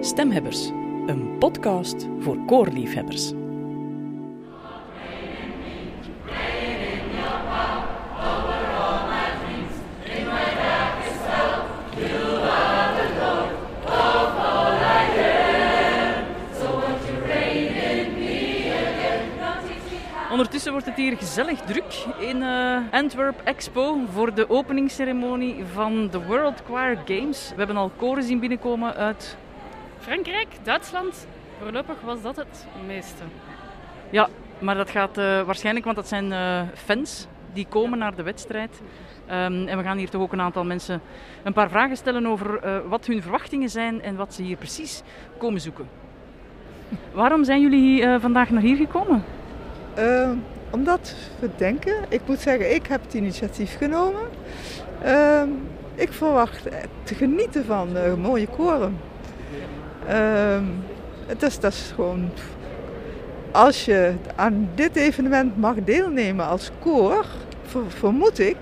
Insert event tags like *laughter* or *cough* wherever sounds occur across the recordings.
Stemhebbers, een podcast voor koorliefhebbers. Wordt het hier gezellig druk in uh, Antwerp Expo voor de openingsceremonie van de World Choir Games. We hebben al koren zien binnenkomen uit Frankrijk, Duitsland. Voorlopig was dat het meeste. Ja, maar dat gaat uh, waarschijnlijk, want dat zijn uh, fans die komen naar de wedstrijd. Um, en we gaan hier toch ook een aantal mensen een paar vragen stellen over wat hun verwachtingen zijn en wat ze hier precies komen zoeken. Waarom zijn jullie vandaag naar hier gekomen? Omdat we denken, ik moet zeggen, ik heb het initiatief genomen. Uh, ik verwacht te genieten van uh, mooie koren. Dus dat is gewoon. Als je aan dit evenement mag deelnemen als koor, vermoed ik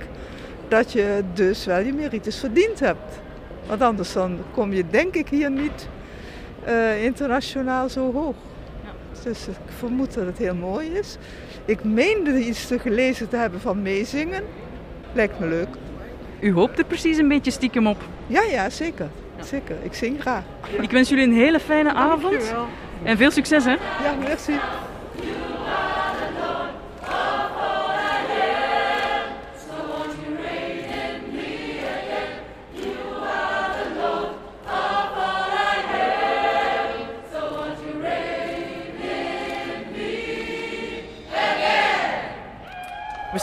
dat je dus wel je merites verdiend hebt. Want anders dan kom je denk ik hier niet uh, internationaal zo hoog. Dus ik vermoed dat het heel mooi is. Ik meende iets te gelezen te hebben van meezingen. Lijkt me leuk. U hoopt er precies een beetje stiekem op? Ja, ja, zeker. Zeker. Ik zing graag. Ik wens jullie een hele fijne avond. En veel succes, hè? Ja, merci.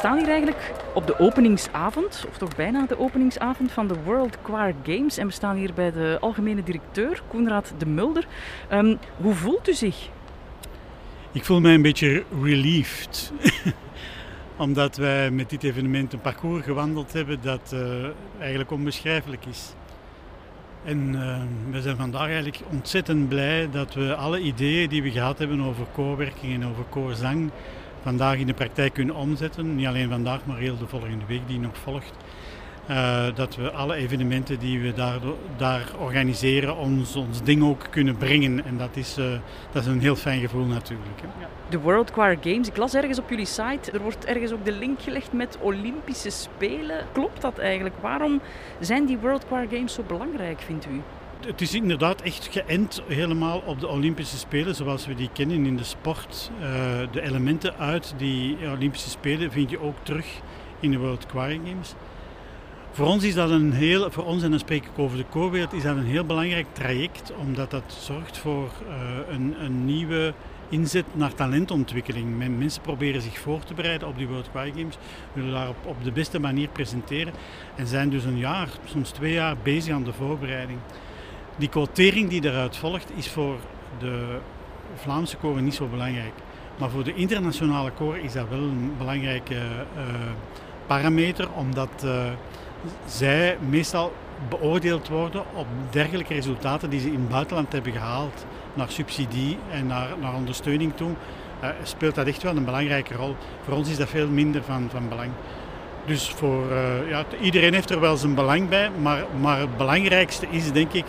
Staan hier eigenlijk op de openingsavond, of toch bijna de openingsavond van de World Choir Games. En we staan hier bij de algemene directeur, Koenraad de Mulder. Um, hoe voelt u zich? Ik voel mij een beetje relieved. *laughs* Omdat wij met dit evenement een parcours gewandeld hebben dat uh, eigenlijk onbeschrijfelijk is. En uh, we zijn vandaag eigenlijk ontzettend blij dat we alle ideeën die we gehad hebben over koorwerking en over koorzang vandaag in de praktijk kunnen omzetten. Niet alleen vandaag, maar heel de volgende week die nog volgt. Uh, dat we alle evenementen die we daar, daar organiseren, ons, ons ding ook kunnen brengen. En dat is, uh, dat is een heel fijn gevoel natuurlijk. Hè. De World Choir Games, ik las ergens op jullie site, er wordt ergens ook de link gelegd met Olympische Spelen. Klopt dat eigenlijk? Waarom zijn die World Choir Games zo belangrijk, vindt u? Het is inderdaad echt geënt helemaal op de Olympische Spelen zoals we die kennen in de sport. Uh, de elementen uit die Olympische Spelen vind je ook terug in de World Choir Games. Voor ons is dat een heel, voor ons en dan spreek ik over de koorwereld, is dat een heel belangrijk traject omdat dat zorgt voor uh, een, een nieuwe inzet naar talentontwikkeling. Mensen proberen zich voor te bereiden op die World Choir Games, willen daar op, op de beste manier presenteren en zijn dus een jaar, soms twee jaar bezig aan de voorbereiding. Die quotering die daaruit volgt is voor de Vlaamse koren niet zo belangrijk. Maar voor de internationale koren is dat wel een belangrijke uh, parameter, omdat uh, zij meestal beoordeeld worden op dergelijke resultaten die ze in het buitenland hebben gehaald. Naar subsidie en naar, naar ondersteuning toe uh, speelt dat echt wel een belangrijke rol. Voor ons is dat veel minder van, van belang. Dus voor, ja, iedereen heeft er wel zijn belang bij, maar, maar het belangrijkste is denk ik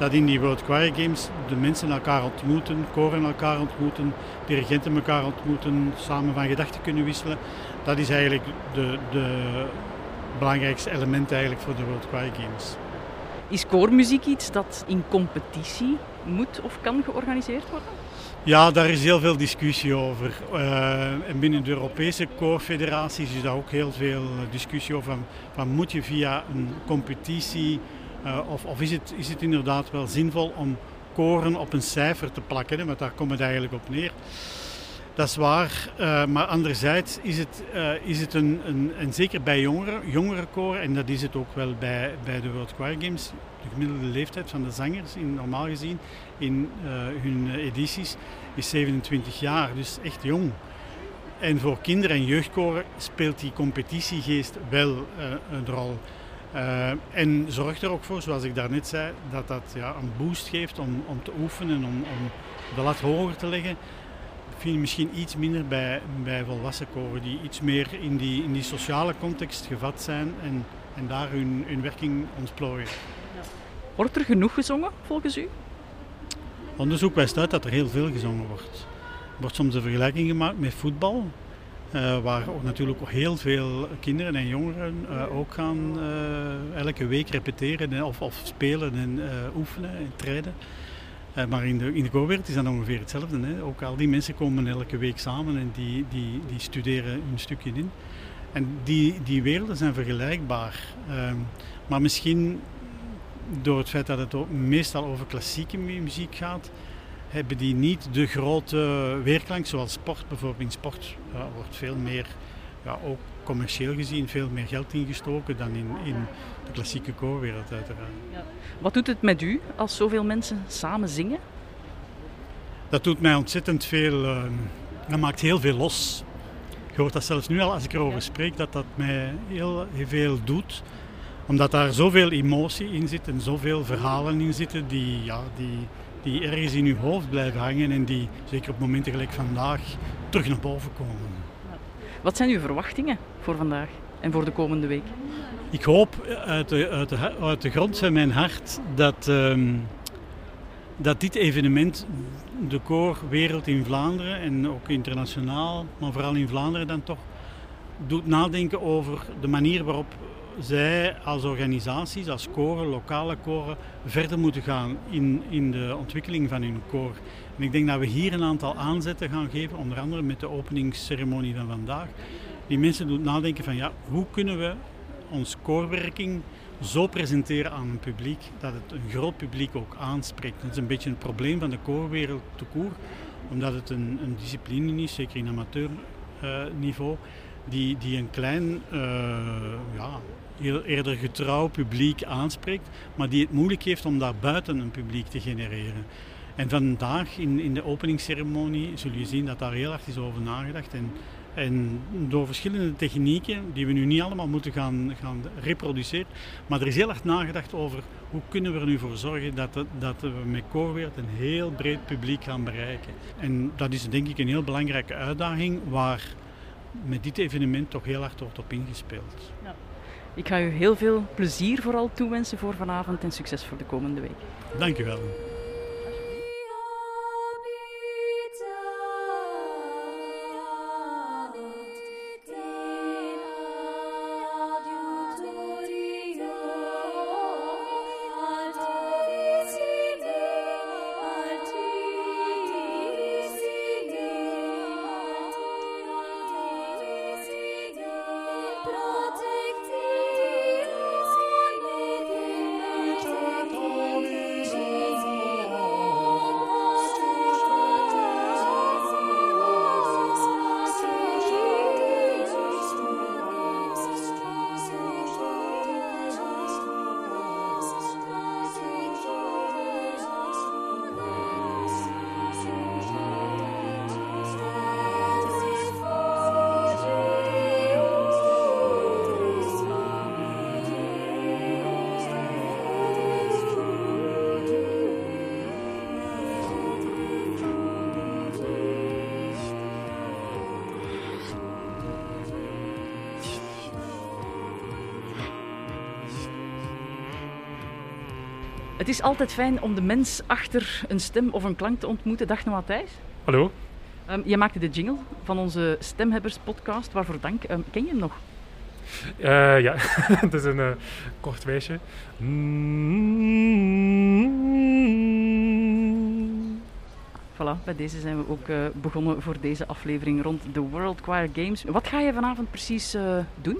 dat in die World Choir Games de mensen elkaar ontmoeten, koren elkaar ontmoeten, dirigenten elkaar ontmoeten, samen van gedachten kunnen wisselen. Dat is eigenlijk de, de belangrijkste element eigenlijk voor de World Choir Games. Is koormuziek iets dat in competitie moet of kan georganiseerd worden? Ja, daar is heel veel discussie over. Uh, en binnen de Europese koorfederaties is daar ook heel veel discussie over. Van, van moet je via een competitie of, of is, het, is het inderdaad wel zinvol om koren op een cijfer te plakken? Hè? Want daar komt het eigenlijk op neer. Dat is waar, uh, maar anderzijds is het, uh, is het een, een, en zeker bij jongeren, jongere koren, en dat is het ook wel bij, bij de World Choir Games, de gemiddelde leeftijd van de zangers, in, normaal gezien, in hun edities, is 27 jaar, dus echt jong. En voor kinderen en jeugdkoren speelt die competitiegeest wel een rol. Uh, en zorg er ook voor, zoals ik daarnet zei, dat dat ja, een boost geeft om, om te oefenen, om, om de lat hoger te leggen. Dat vind je misschien iets minder bij, bij volwassen koren die iets meer in die, in die sociale context gevat zijn en, en daar hun, hun werking ontplooien. Wordt er genoeg gezongen volgens u? Onderzoek wijst uit dat er heel veel gezongen wordt. Er wordt soms een vergelijking gemaakt met voetbal. Uh, waar ook natuurlijk heel veel kinderen en jongeren uh, ook gaan uh, elke week repeteren of, of spelen en oefenen en trainen. maar in de, in de koorwereld is dat ongeveer hetzelfde. Hè. Ook al die mensen komen elke week samen en die, die, die studeren een stukje in. En die, die werelden zijn vergelijkbaar. Ehm, maar misschien door het feit dat het ook meestal over klassieke muziek gaat, hebben die niet de grote weerklank zoals sport. Bijvoorbeeld in sport wordt veel meer, ja, ook commercieel gezien, veel meer geld ingestoken dan in, in de klassieke koorwereld uiteraard. Ja. Wat doet het met u als zoveel mensen samen zingen? Dat doet mij ontzettend veel, uh, dat maakt heel veel los. Je hoort dat zelfs nu al als ik erover spreek, dat dat mij heel, heel veel doet omdat daar zoveel emotie in zit en zoveel verhalen in zitten die, ja, die, die ergens in uw hoofd blijven hangen en die zeker op momenten gelijk vandaag terug naar boven komen. Wat zijn uw verwachtingen voor vandaag en voor de komende week? Ik hoop uit de, uit de, uit de grond van mijn hart dat, um, dat dit evenement de koorwereld in Vlaanderen en ook internationaal, maar vooral in Vlaanderen dan toch, doet nadenken over de manier waarop zij als organisaties, als koren, lokale koren, verder moeten gaan in, in de ontwikkeling van hun koor. En ik denk dat we hier een aantal aanzetten gaan geven, onder andere met de openingsceremonie van vandaag. Die mensen doen nadenken van ja, hoe kunnen we ons koorwerking zo presenteren aan een publiek dat het een groot publiek ook aanspreekt. Dat is een beetje een probleem van de koorwereld te koer, omdat het een, een discipline is, zeker in amateurniveau, uh, die, die een klein uh, ja, eerder getrouw publiek aanspreekt, maar die het moeilijk heeft om daar buiten een publiek te genereren. En vandaag in, in de openingsceremonie zul je zien dat daar heel erg is over nagedacht. En, en door verschillende technieken, die we nu niet allemaal moeten gaan, gaan reproduceren, maar er is heel erg nagedacht over hoe kunnen we er nu voor zorgen dat, dat we met Koorweert een heel breed publiek gaan bereiken. En dat is denk ik een heel belangrijke uitdaging waar met dit evenement toch heel hard wordt op ingespeeld. Ja. Ik ga u heel veel plezier vooral toewensen voor vanavond en succes voor de komende week. Dank u wel. Het is altijd fijn om de mens achter een stem of een klank te ontmoeten. Dag Noah Thijs. Hallo. Um, je maakte de jingle van onze Stemhebbers podcast. Waarvoor dank. Um, ken je hem nog? Uh, ja, *laughs* het is een uh, kort wijsje. Voilà, bij deze zijn we ook uh, begonnen voor deze aflevering rond de World Choir Games. Wat ga je vanavond precies doen?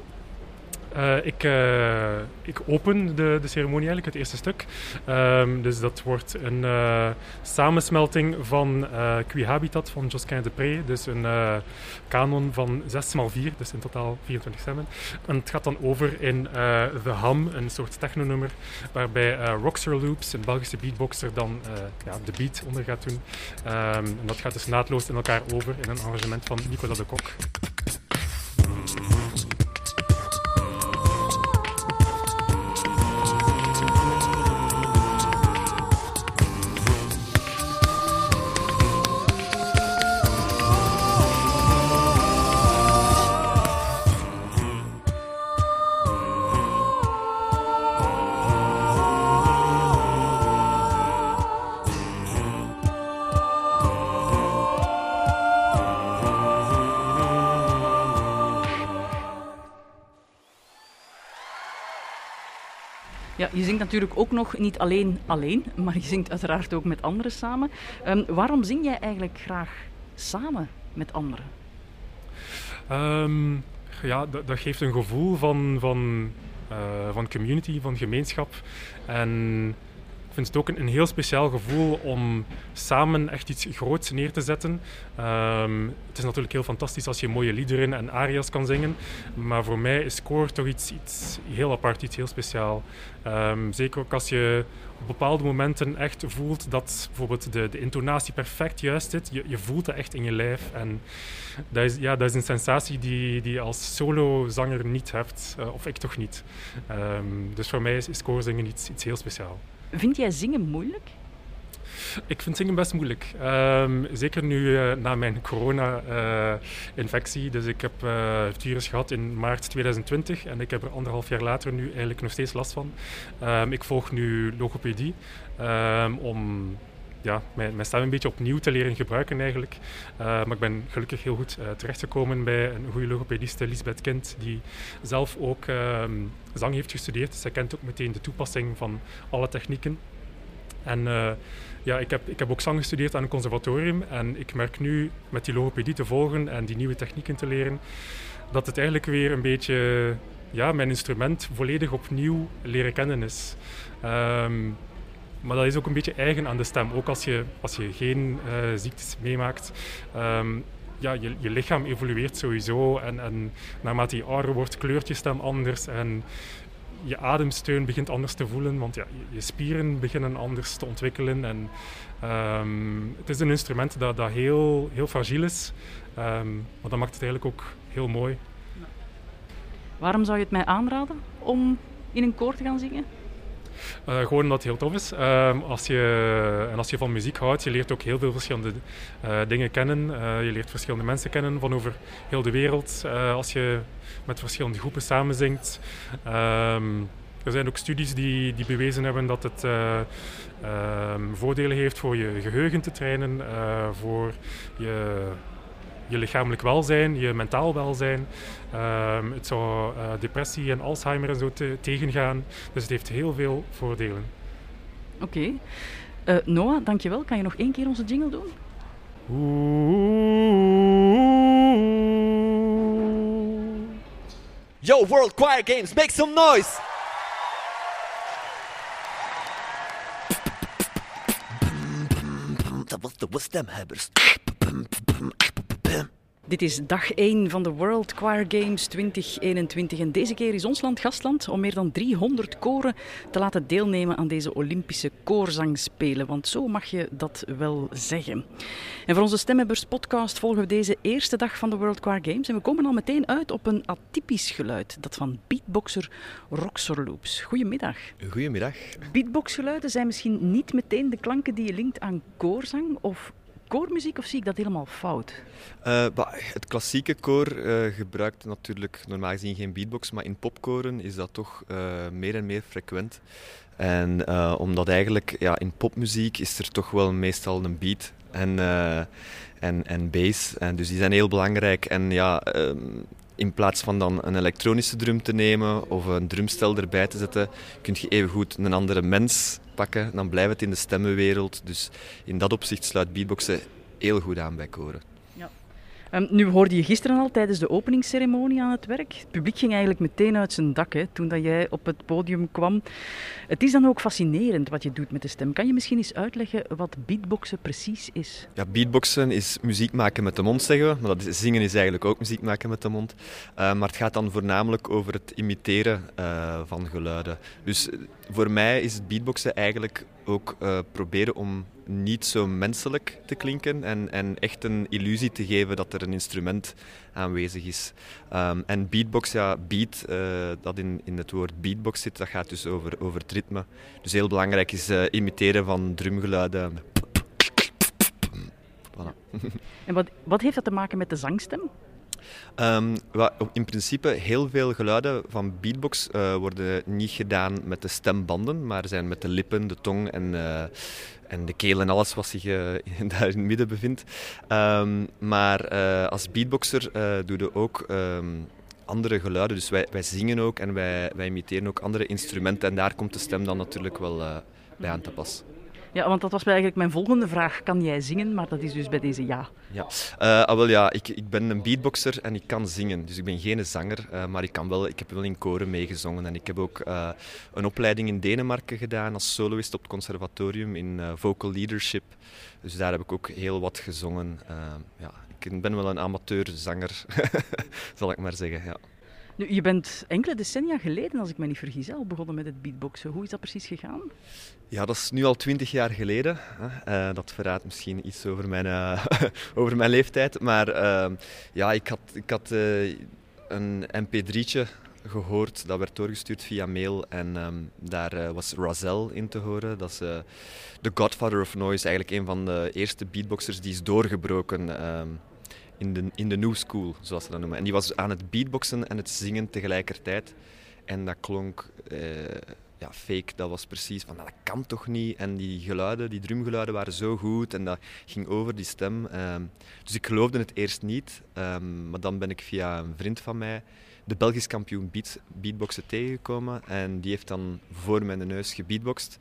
Uh, ik, uh, ik open de, de ceremonie eigenlijk, het eerste stuk. Um, dus dat wordt een uh, samensmelting van Qui Habitat van Josquin de Pré. Dus een kanon van 6x4, dus in totaal 24 stemmen. En het gaat dan over in The Ham, een soort technonummer, waarbij Roxer Loops, een Belgische beatboxer, dan ja, de beat onder gaat doen. Um, en dat gaat dus naadloos in elkaar over in een arrangement van Nicolas de Kok. Je zingt natuurlijk ook nog niet alleen alleen, maar je zingt uiteraard ook met anderen samen. Um, waarom zing jij eigenlijk graag samen met anderen? Um, ja, dat, geeft een gevoel van, van, uh, van community, van gemeenschap. En ik vind het ook een, heel speciaal gevoel om samen echt iets groots neer te zetten. Um, het is natuurlijk heel fantastisch als je mooie liederen en aria's kan zingen. Maar voor mij is koor toch iets, iets heel apart, iets heel speciaal. Um, zeker ook als je op bepaalde momenten echt voelt dat bijvoorbeeld de, de intonatie perfect juist zit. Je, je voelt het echt in je lijf. En dat is, ja, dat is een sensatie die, die je als solozanger niet hebt. Uh, of ik toch niet. Um, dus voor mij is, is koorzingen iets, iets heel speciaals. Vind jij zingen moeilijk? Ik vind zingen best moeilijk. Um, zeker nu uh, na mijn corona-infectie. Dus ik heb uh, het virus gehad in maart 2020 en ik heb er anderhalf jaar later nu eigenlijk nog steeds last van. Um, ik volg nu logopedie um, om ja, mijn, stem een beetje opnieuw te leren gebruiken eigenlijk. maar ik ben gelukkig heel goed terechtgekomen bij een goede logopediste, Lisbeth Kind, die zelf ook zang heeft gestudeerd. Zij kent ook meteen de toepassing van alle technieken. En uh, ja, ik heb, ik heb ook zang gestudeerd aan een conservatorium. En ik merk nu met die logopedie te volgen en die nieuwe technieken te leren, dat het eigenlijk weer een beetje ja, mijn instrument volledig opnieuw leren kennen is. Um, maar dat is ook een beetje eigen aan de stem. Ook als je, als je geen uh, ziektes meemaakt. Um, ja, je, je lichaam evolueert sowieso. En, en naarmate je ouder wordt, kleurt je stem anders. En je ademsteun begint anders te voelen, want ja, je spieren beginnen anders te ontwikkelen. En, um, het is een instrument dat, dat heel, heel fragiel is, um, maar dat maakt het eigenlijk ook heel mooi. Waarom zou je het mij aanraden om in een koor te gaan zingen? Uh, gewoon omdat het heel tof is. Uh, als je, en als je van muziek houdt, je leert ook heel veel verschillende uh, dingen kennen. je leert verschillende mensen kennen van over heel de wereld. als je met verschillende groepen samenzingt. Um, er zijn ook studies die, die bewezen hebben dat het ehm, voordelen heeft voor je geheugen te trainen, voor je je lichamelijk welzijn, je mentaal welzijn. Um, het zou uh, depressie en Alzheimer en zo te, tegengaan. Dus het heeft heel veel voordelen. Oké. Okay. Uh, Noah, dankjewel. Kan je nog één keer onze jingle doen? Yo, World Choir Games, make some noise! Dat was de stemhebbers. Dit is dag 1 van de World Choir Games 2021. En deze keer is ons land gastland om meer dan 300 koren te laten deelnemen aan deze Olympische koorzangspelen. Want zo mag je dat wel zeggen. En voor onze Stemhebbers podcast volgen we deze eerste dag van de World Choir Games. En we komen al meteen uit op een atypisch geluid. Dat van beatboxer Roxor Loops. Goedemiddag. Goedemiddag. Beatboxgeluiden zijn misschien niet meteen de klanken die je linkt aan koorzang. Of koormuziek of zie ik dat helemaal fout? Uh, het klassieke koor uh, gebruikt natuurlijk normaal gezien geen beatbox, maar in popkoren is dat toch uh, meer en meer frequent. En omdat eigenlijk ja, in popmuziek is er toch wel meestal een beat en, en, en bass. En dus die zijn heel belangrijk. En ja, ehm, in plaats van dan een elektronische drum te nemen of een drumstel erbij te zetten, kun je even goed een andere mens pakken. Dan blijft het in de stemmenwereld. Dus in dat opzicht sluit beatboxen heel goed aan bij koren. Um, nu hoorde je gisteren al tijdens de openingsceremonie aan het werk. Het publiek ging eigenlijk meteen uit zijn dak toen dat jij op het podium kwam. Het is dan ook fascinerend wat je doet met de stem. Kan je misschien eens uitleggen wat beatboxen precies is? Ja, beatboxen is muziek maken met de mond, zeggen we. Maar dat is, zingen is eigenlijk ook muziek maken met de mond. Uh, maar het gaat dan voornamelijk over het imiteren uh, van geluiden. Dus voor mij is het beatboxen eigenlijk ook proberen om niet zo menselijk te klinken en, en echt een illusie te geven dat er een instrument aanwezig is. Um, en beatbox, ja, beat, uh, dat in, in het woord beatbox zit, dat gaat dus over, over het ritme. Dus heel belangrijk is uh, imiteren van drumgeluiden. Voilà. En wat, wat heeft dat te maken met de zangstem? Um, in principe, heel veel geluiden van beatbox uh, worden niet gedaan met de stembanden, maar zijn met de lippen, de tong en, uh, en de keel en alles wat zich uh, *laughs* daar in het midden bevindt. Um, maar als beatboxer doe je ook um, andere geluiden. Dus wij, wij zingen ook en wij, wij imiteren ook andere instrumenten. En daar komt de stem dan natuurlijk wel bij aan te pas. Ja, want dat was eigenlijk mijn volgende vraag. Kan jij zingen? Maar dat is dus bij deze ja. Ja, uh, wel, ja ik, ik ben een beatboxer en ik kan zingen. Dus ik ben geen zanger, uh, maar ik, kan wel, ik heb wel in koren meegezongen. En ik heb ook uh, een opleiding in Denemarken gedaan als soloist op het conservatorium in vocal leadership. Dus daar heb ik ook heel wat gezongen. ja, ik ben wel een amateurzanger, *laughs* zal ik maar zeggen. Ja. Je bent enkele decennia geleden, als ik me niet vergis, al begonnen met het beatboxen. Hoe is dat precies gegaan? Ja, dat is nu al twintig jaar geleden. Uh, dat verraadt misschien iets over mijn, uh, *laughs* over mijn leeftijd. Maar uh, ja, ik had, ik had eh, een mp3'tje gehoord. Dat werd doorgestuurd via mail. En um, daar was Razel in te horen. Dat is de Godfather of Noise. Eigenlijk een van de eerste beatboxers die is doorgebroken um, in de, in de new school, zoals ze dat noemen. En die was aan het beatboxen en het zingen tegelijkertijd. En dat klonk uh, ja, fake. Dat was precies van, nou, dat kan toch niet. En die geluiden, die drumgeluiden waren zo goed en dat ging over die stem. Um, dus ik geloofde het eerst niet. Um, maar dan ben ik via een vriend van mij de Belgisch kampioen beat, beatboxen tegengekomen. En die heeft dan voor mijn neus gebeatboxt.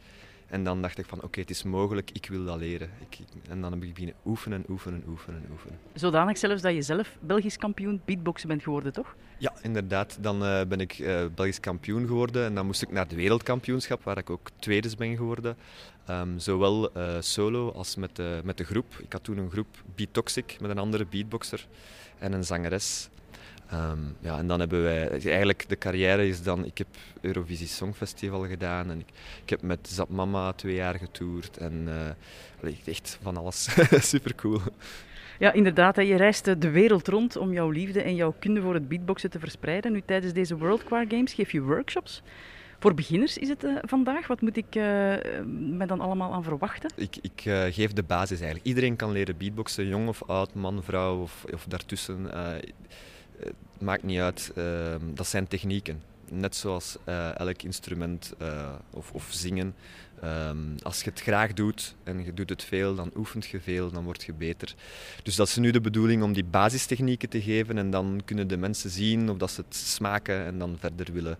En dan dacht ik van oké, het is mogelijk, ik wil dat leren. Ik, en dan heb ik beginnen oefenen, oefenen, oefenen, oefenen. Zodanig zelfs dat je zelf Belgisch kampioen beatboxen bent geworden, toch? Ja, inderdaad. Dan uh, ben ik uh, Belgisch kampioen geworden en dan moest ik naar het wereldkampioenschap, waar ik ook tweede ben geworden. Um, zowel uh, solo als met de, met de groep. Ik had toen een groep Beat Toxic met een andere beatboxer en een zangeres. Um, ja, en dan hebben wij, eigenlijk de carrière is dan, ik heb Eurovisie Songfestival gedaan en ik, ik heb met Zap Mama twee jaar getoerd en uh, echt van alles. *laughs* Super cool. Ja, inderdaad. Je reist de wereld rond om jouw liefde en jouw kunde voor het beatboxen te verspreiden. Nu, tijdens deze World Choir Games geef je workshops. Voor beginners is het uh, vandaag. Wat moet ik uh, me dan allemaal aan verwachten? Ik, ik uh, geef de basis eigenlijk. Iedereen kan leren beatboxen, jong of oud, man, vrouw of, of daartussen maakt niet uit. Ehm, dat zijn technieken. Net zoals eh, elk instrument uh, of, of, zingen. Ehm, als je het graag doet en je doet het veel, dan oefent je veel, dan word je beter. Dus dat is nu de bedoeling om die basistechnieken te geven en dan kunnen de mensen zien of dat ze het smaken en dan verder willen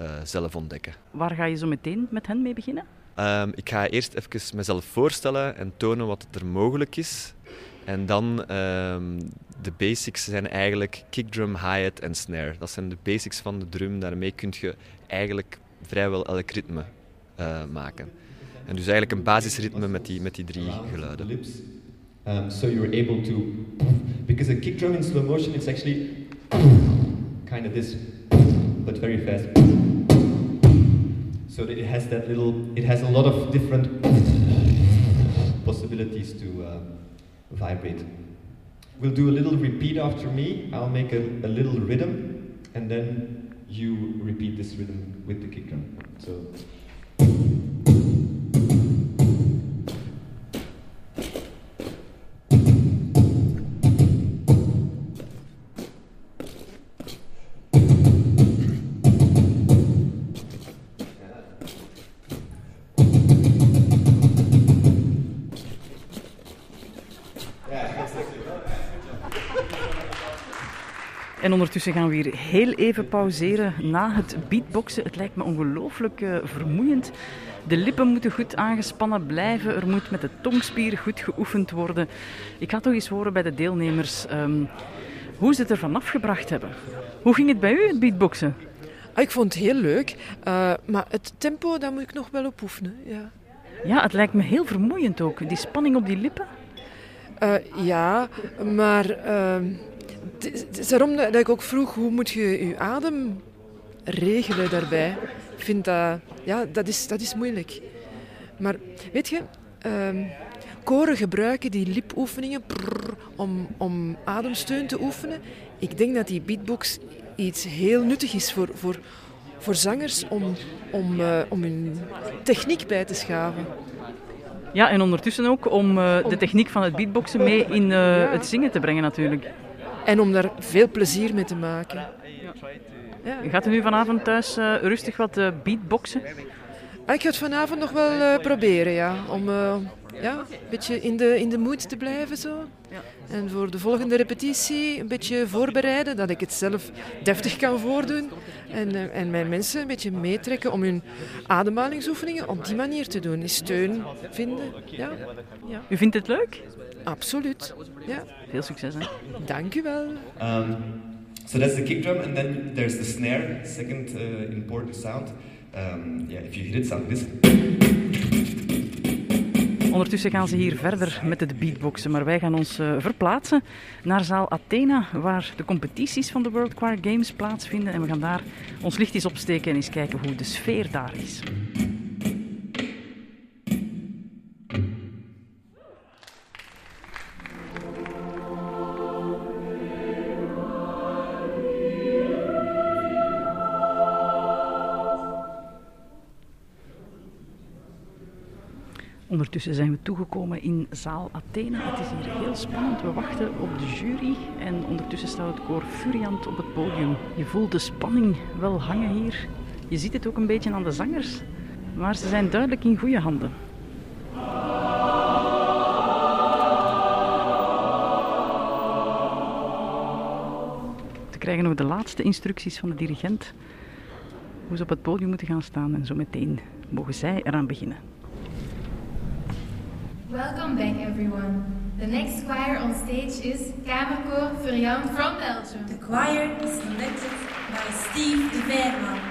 uh, zelf ontdekken. Waar ga je zo meteen met hen mee beginnen? Um, ik ga eerst even mezelf voorstellen en tonen wat er mogelijk is. En dan um, de basics zijn eigenlijk kickdrum, hi-hat en snare. Dat zijn de basics van de drum. Daarmee kun je eigenlijk vrijwel elk ritme uh, maken. En dus eigenlijk een basisritme met die, met die drie geluiden. Um, so you're able to, because a kick drum in slow motion it's actually kind of this, but very fast. So it has that little, it has a lot of different possibilities to uh, vibrate. We'll do a little repeat after me. I'll make a, a little rhythm, and then you repeat this rhythm with the kick drum. So. En ondertussen gaan we weer heel even pauzeren na het beatboxen. Het lijkt me ongelooflijk uh, vermoeiend. De lippen moeten goed aangespannen blijven. Er moet met de tongspier goed geoefend worden. Ik ga toch eens horen bij de deelnemers um, hoe ze het ervan afgebracht hebben. Hoe ging het bij u, het beatboxen? Ah, ik vond het heel leuk. Uh, maar het tempo, daar moet ik nog wel op oefenen. Ja. ja, het lijkt me heel vermoeiend ook. Die spanning op die lippen. Uh, ja, maar het is daarom dat ik ook vroeg, hoe moet je je adem regelen daarbij? Ik vind dat, ja, dat is, dat is moeilijk. Maar weet je, um, koren gebruiken die lipoefeningen om, om ademsteun te oefenen. Ik denk dat die beatbox iets heel nuttig is voor, voor, voor zangers om, om, uh, om hun techniek bij te schaven. Ja, en ondertussen ook om uh, de techniek van het beatboxen mee in uh, het zingen te brengen natuurlijk. En om daar veel plezier mee te maken. Ja. Gaat u nu vanavond thuis uh, rustig wat uh, beatboxen? Ah, ik ga het vanavond nog wel eh, proberen, ja. Om eh, ja, een beetje in de, in de mood te blijven zo. En voor de volgende repetitie een beetje voorbereiden, dat ik het zelf deftig kan voordoen. En, eh, en mijn mensen een beetje meetrekken om hun ademhalingsoefeningen op die manier te doen. Steun vinden. Ja. Ja. U vindt het leuk? Absoluut. Ja. Veel succes, hè? Dank u wel. Um, so that's the kick drum, and then there's the snare, second uh, important sound. Um, yeah, if you hit it, sound this. Ondertussen gaan ze hier verder met het beatboxen, maar wij gaan ons uh, verplaatsen naar zaal Athena, waar de competities van de World Choir Games plaatsvinden. En we gaan daar ons licht eens opsteken en eens kijken hoe de sfeer daar is. Ondertussen zijn we toegekomen in zaal Athena. Het is hier heel spannend. We wachten op de jury en ondertussen staat het koor Furiant op het podium. Je voelt de spanning wel hangen hier. Je ziet het ook een beetje aan de zangers, maar ze zijn duidelijk in goede handen. Ze krijgen nog de laatste instructies van de dirigent hoe ze op het podium moeten gaan staan en zo meteen mogen zij eraan beginnen. Welcome back, everyone. The next choir on stage is Kamerkoor Variant from Belgium. The choir is conducted by Steve de Verman.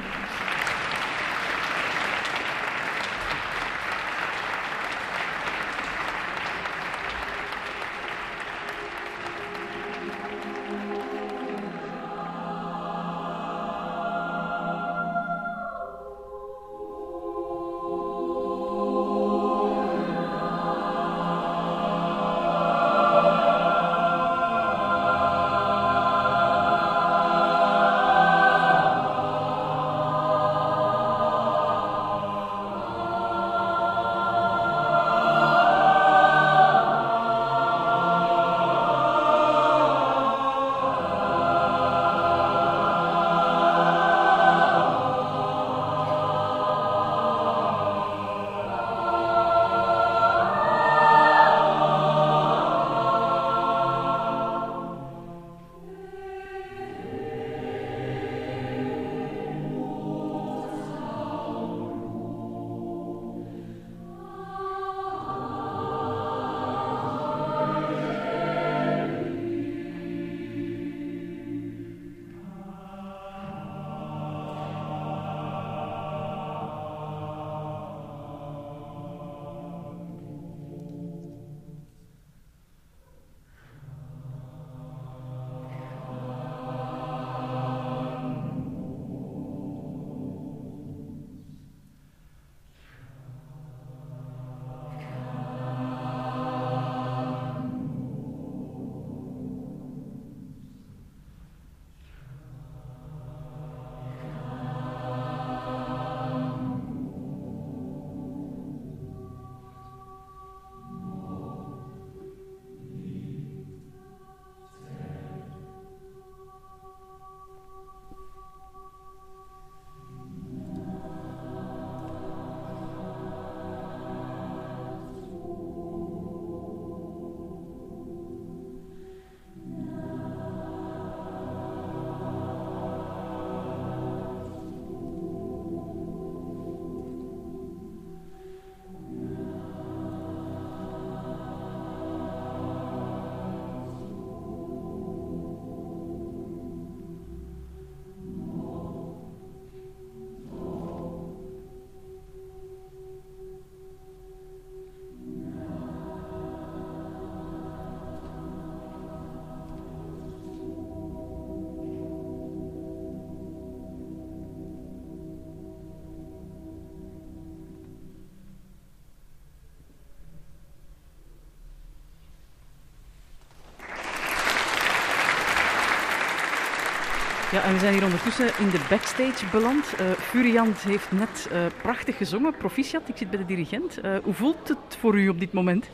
Ja, en we zijn hier ondertussen in de backstage beland. Uh, Furiant heeft net uh, prachtig gezongen, proficiat. Ik zit bij de dirigent. Uh, hoe voelt het voor u op dit moment?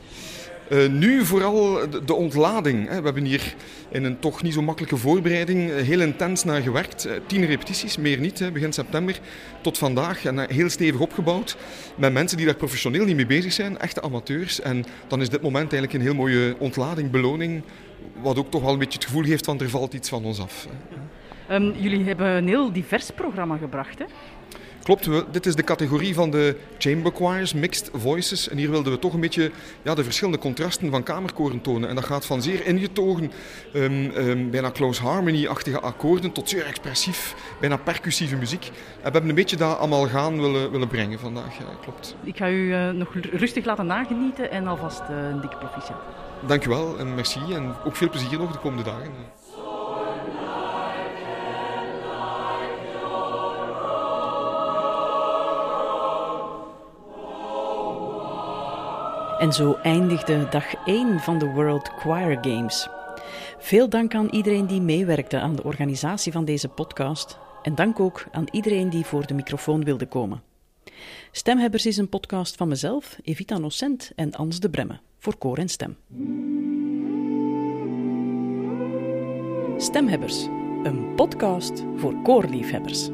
Uh, nu vooral de, ontlading. Hè. We hebben hier in een toch niet zo makkelijke voorbereiding heel intens naar gewerkt. tien repetities, meer niet, hè, begin september tot vandaag. En heel stevig opgebouwd. Met mensen die daar professioneel niet mee bezig zijn, echte amateurs. En dan is dit moment eigenlijk een heel mooie ontlading, beloning. Wat ook toch wel een beetje het gevoel geeft van er valt iets van ons af. Um, jullie hebben een heel divers programma gebracht, hè? Klopt, we, dit is de categorie van de chamber choirs, mixed voices. En hier wilden we toch een beetje ja, de verschillende contrasten van kamerkoren tonen. En dat gaat van zeer ingetogen, um, um, bijna close harmony-achtige akkoorden, tot zeer expressief, bijna percussieve muziek. En we hebben een beetje dat allemaal gaan willen, willen brengen vandaag, ja, klopt. Ik ga u uh, nog rustig laten nagenieten en alvast uh, een dikke proficiat. Dankjewel en merci en ook veel plezier nog de komende dagen. En zo eindigde dag 1 van de World Choir Games. Veel dank aan iedereen die meewerkte aan de organisatie van deze podcast. En dank ook aan iedereen die voor de microfoon wilde komen. Stemhebbers is een podcast van mezelf, Evita Nocent en Ans de Bremme, voor Koor en Stem. Stemhebbers, een podcast voor koorliefhebbers.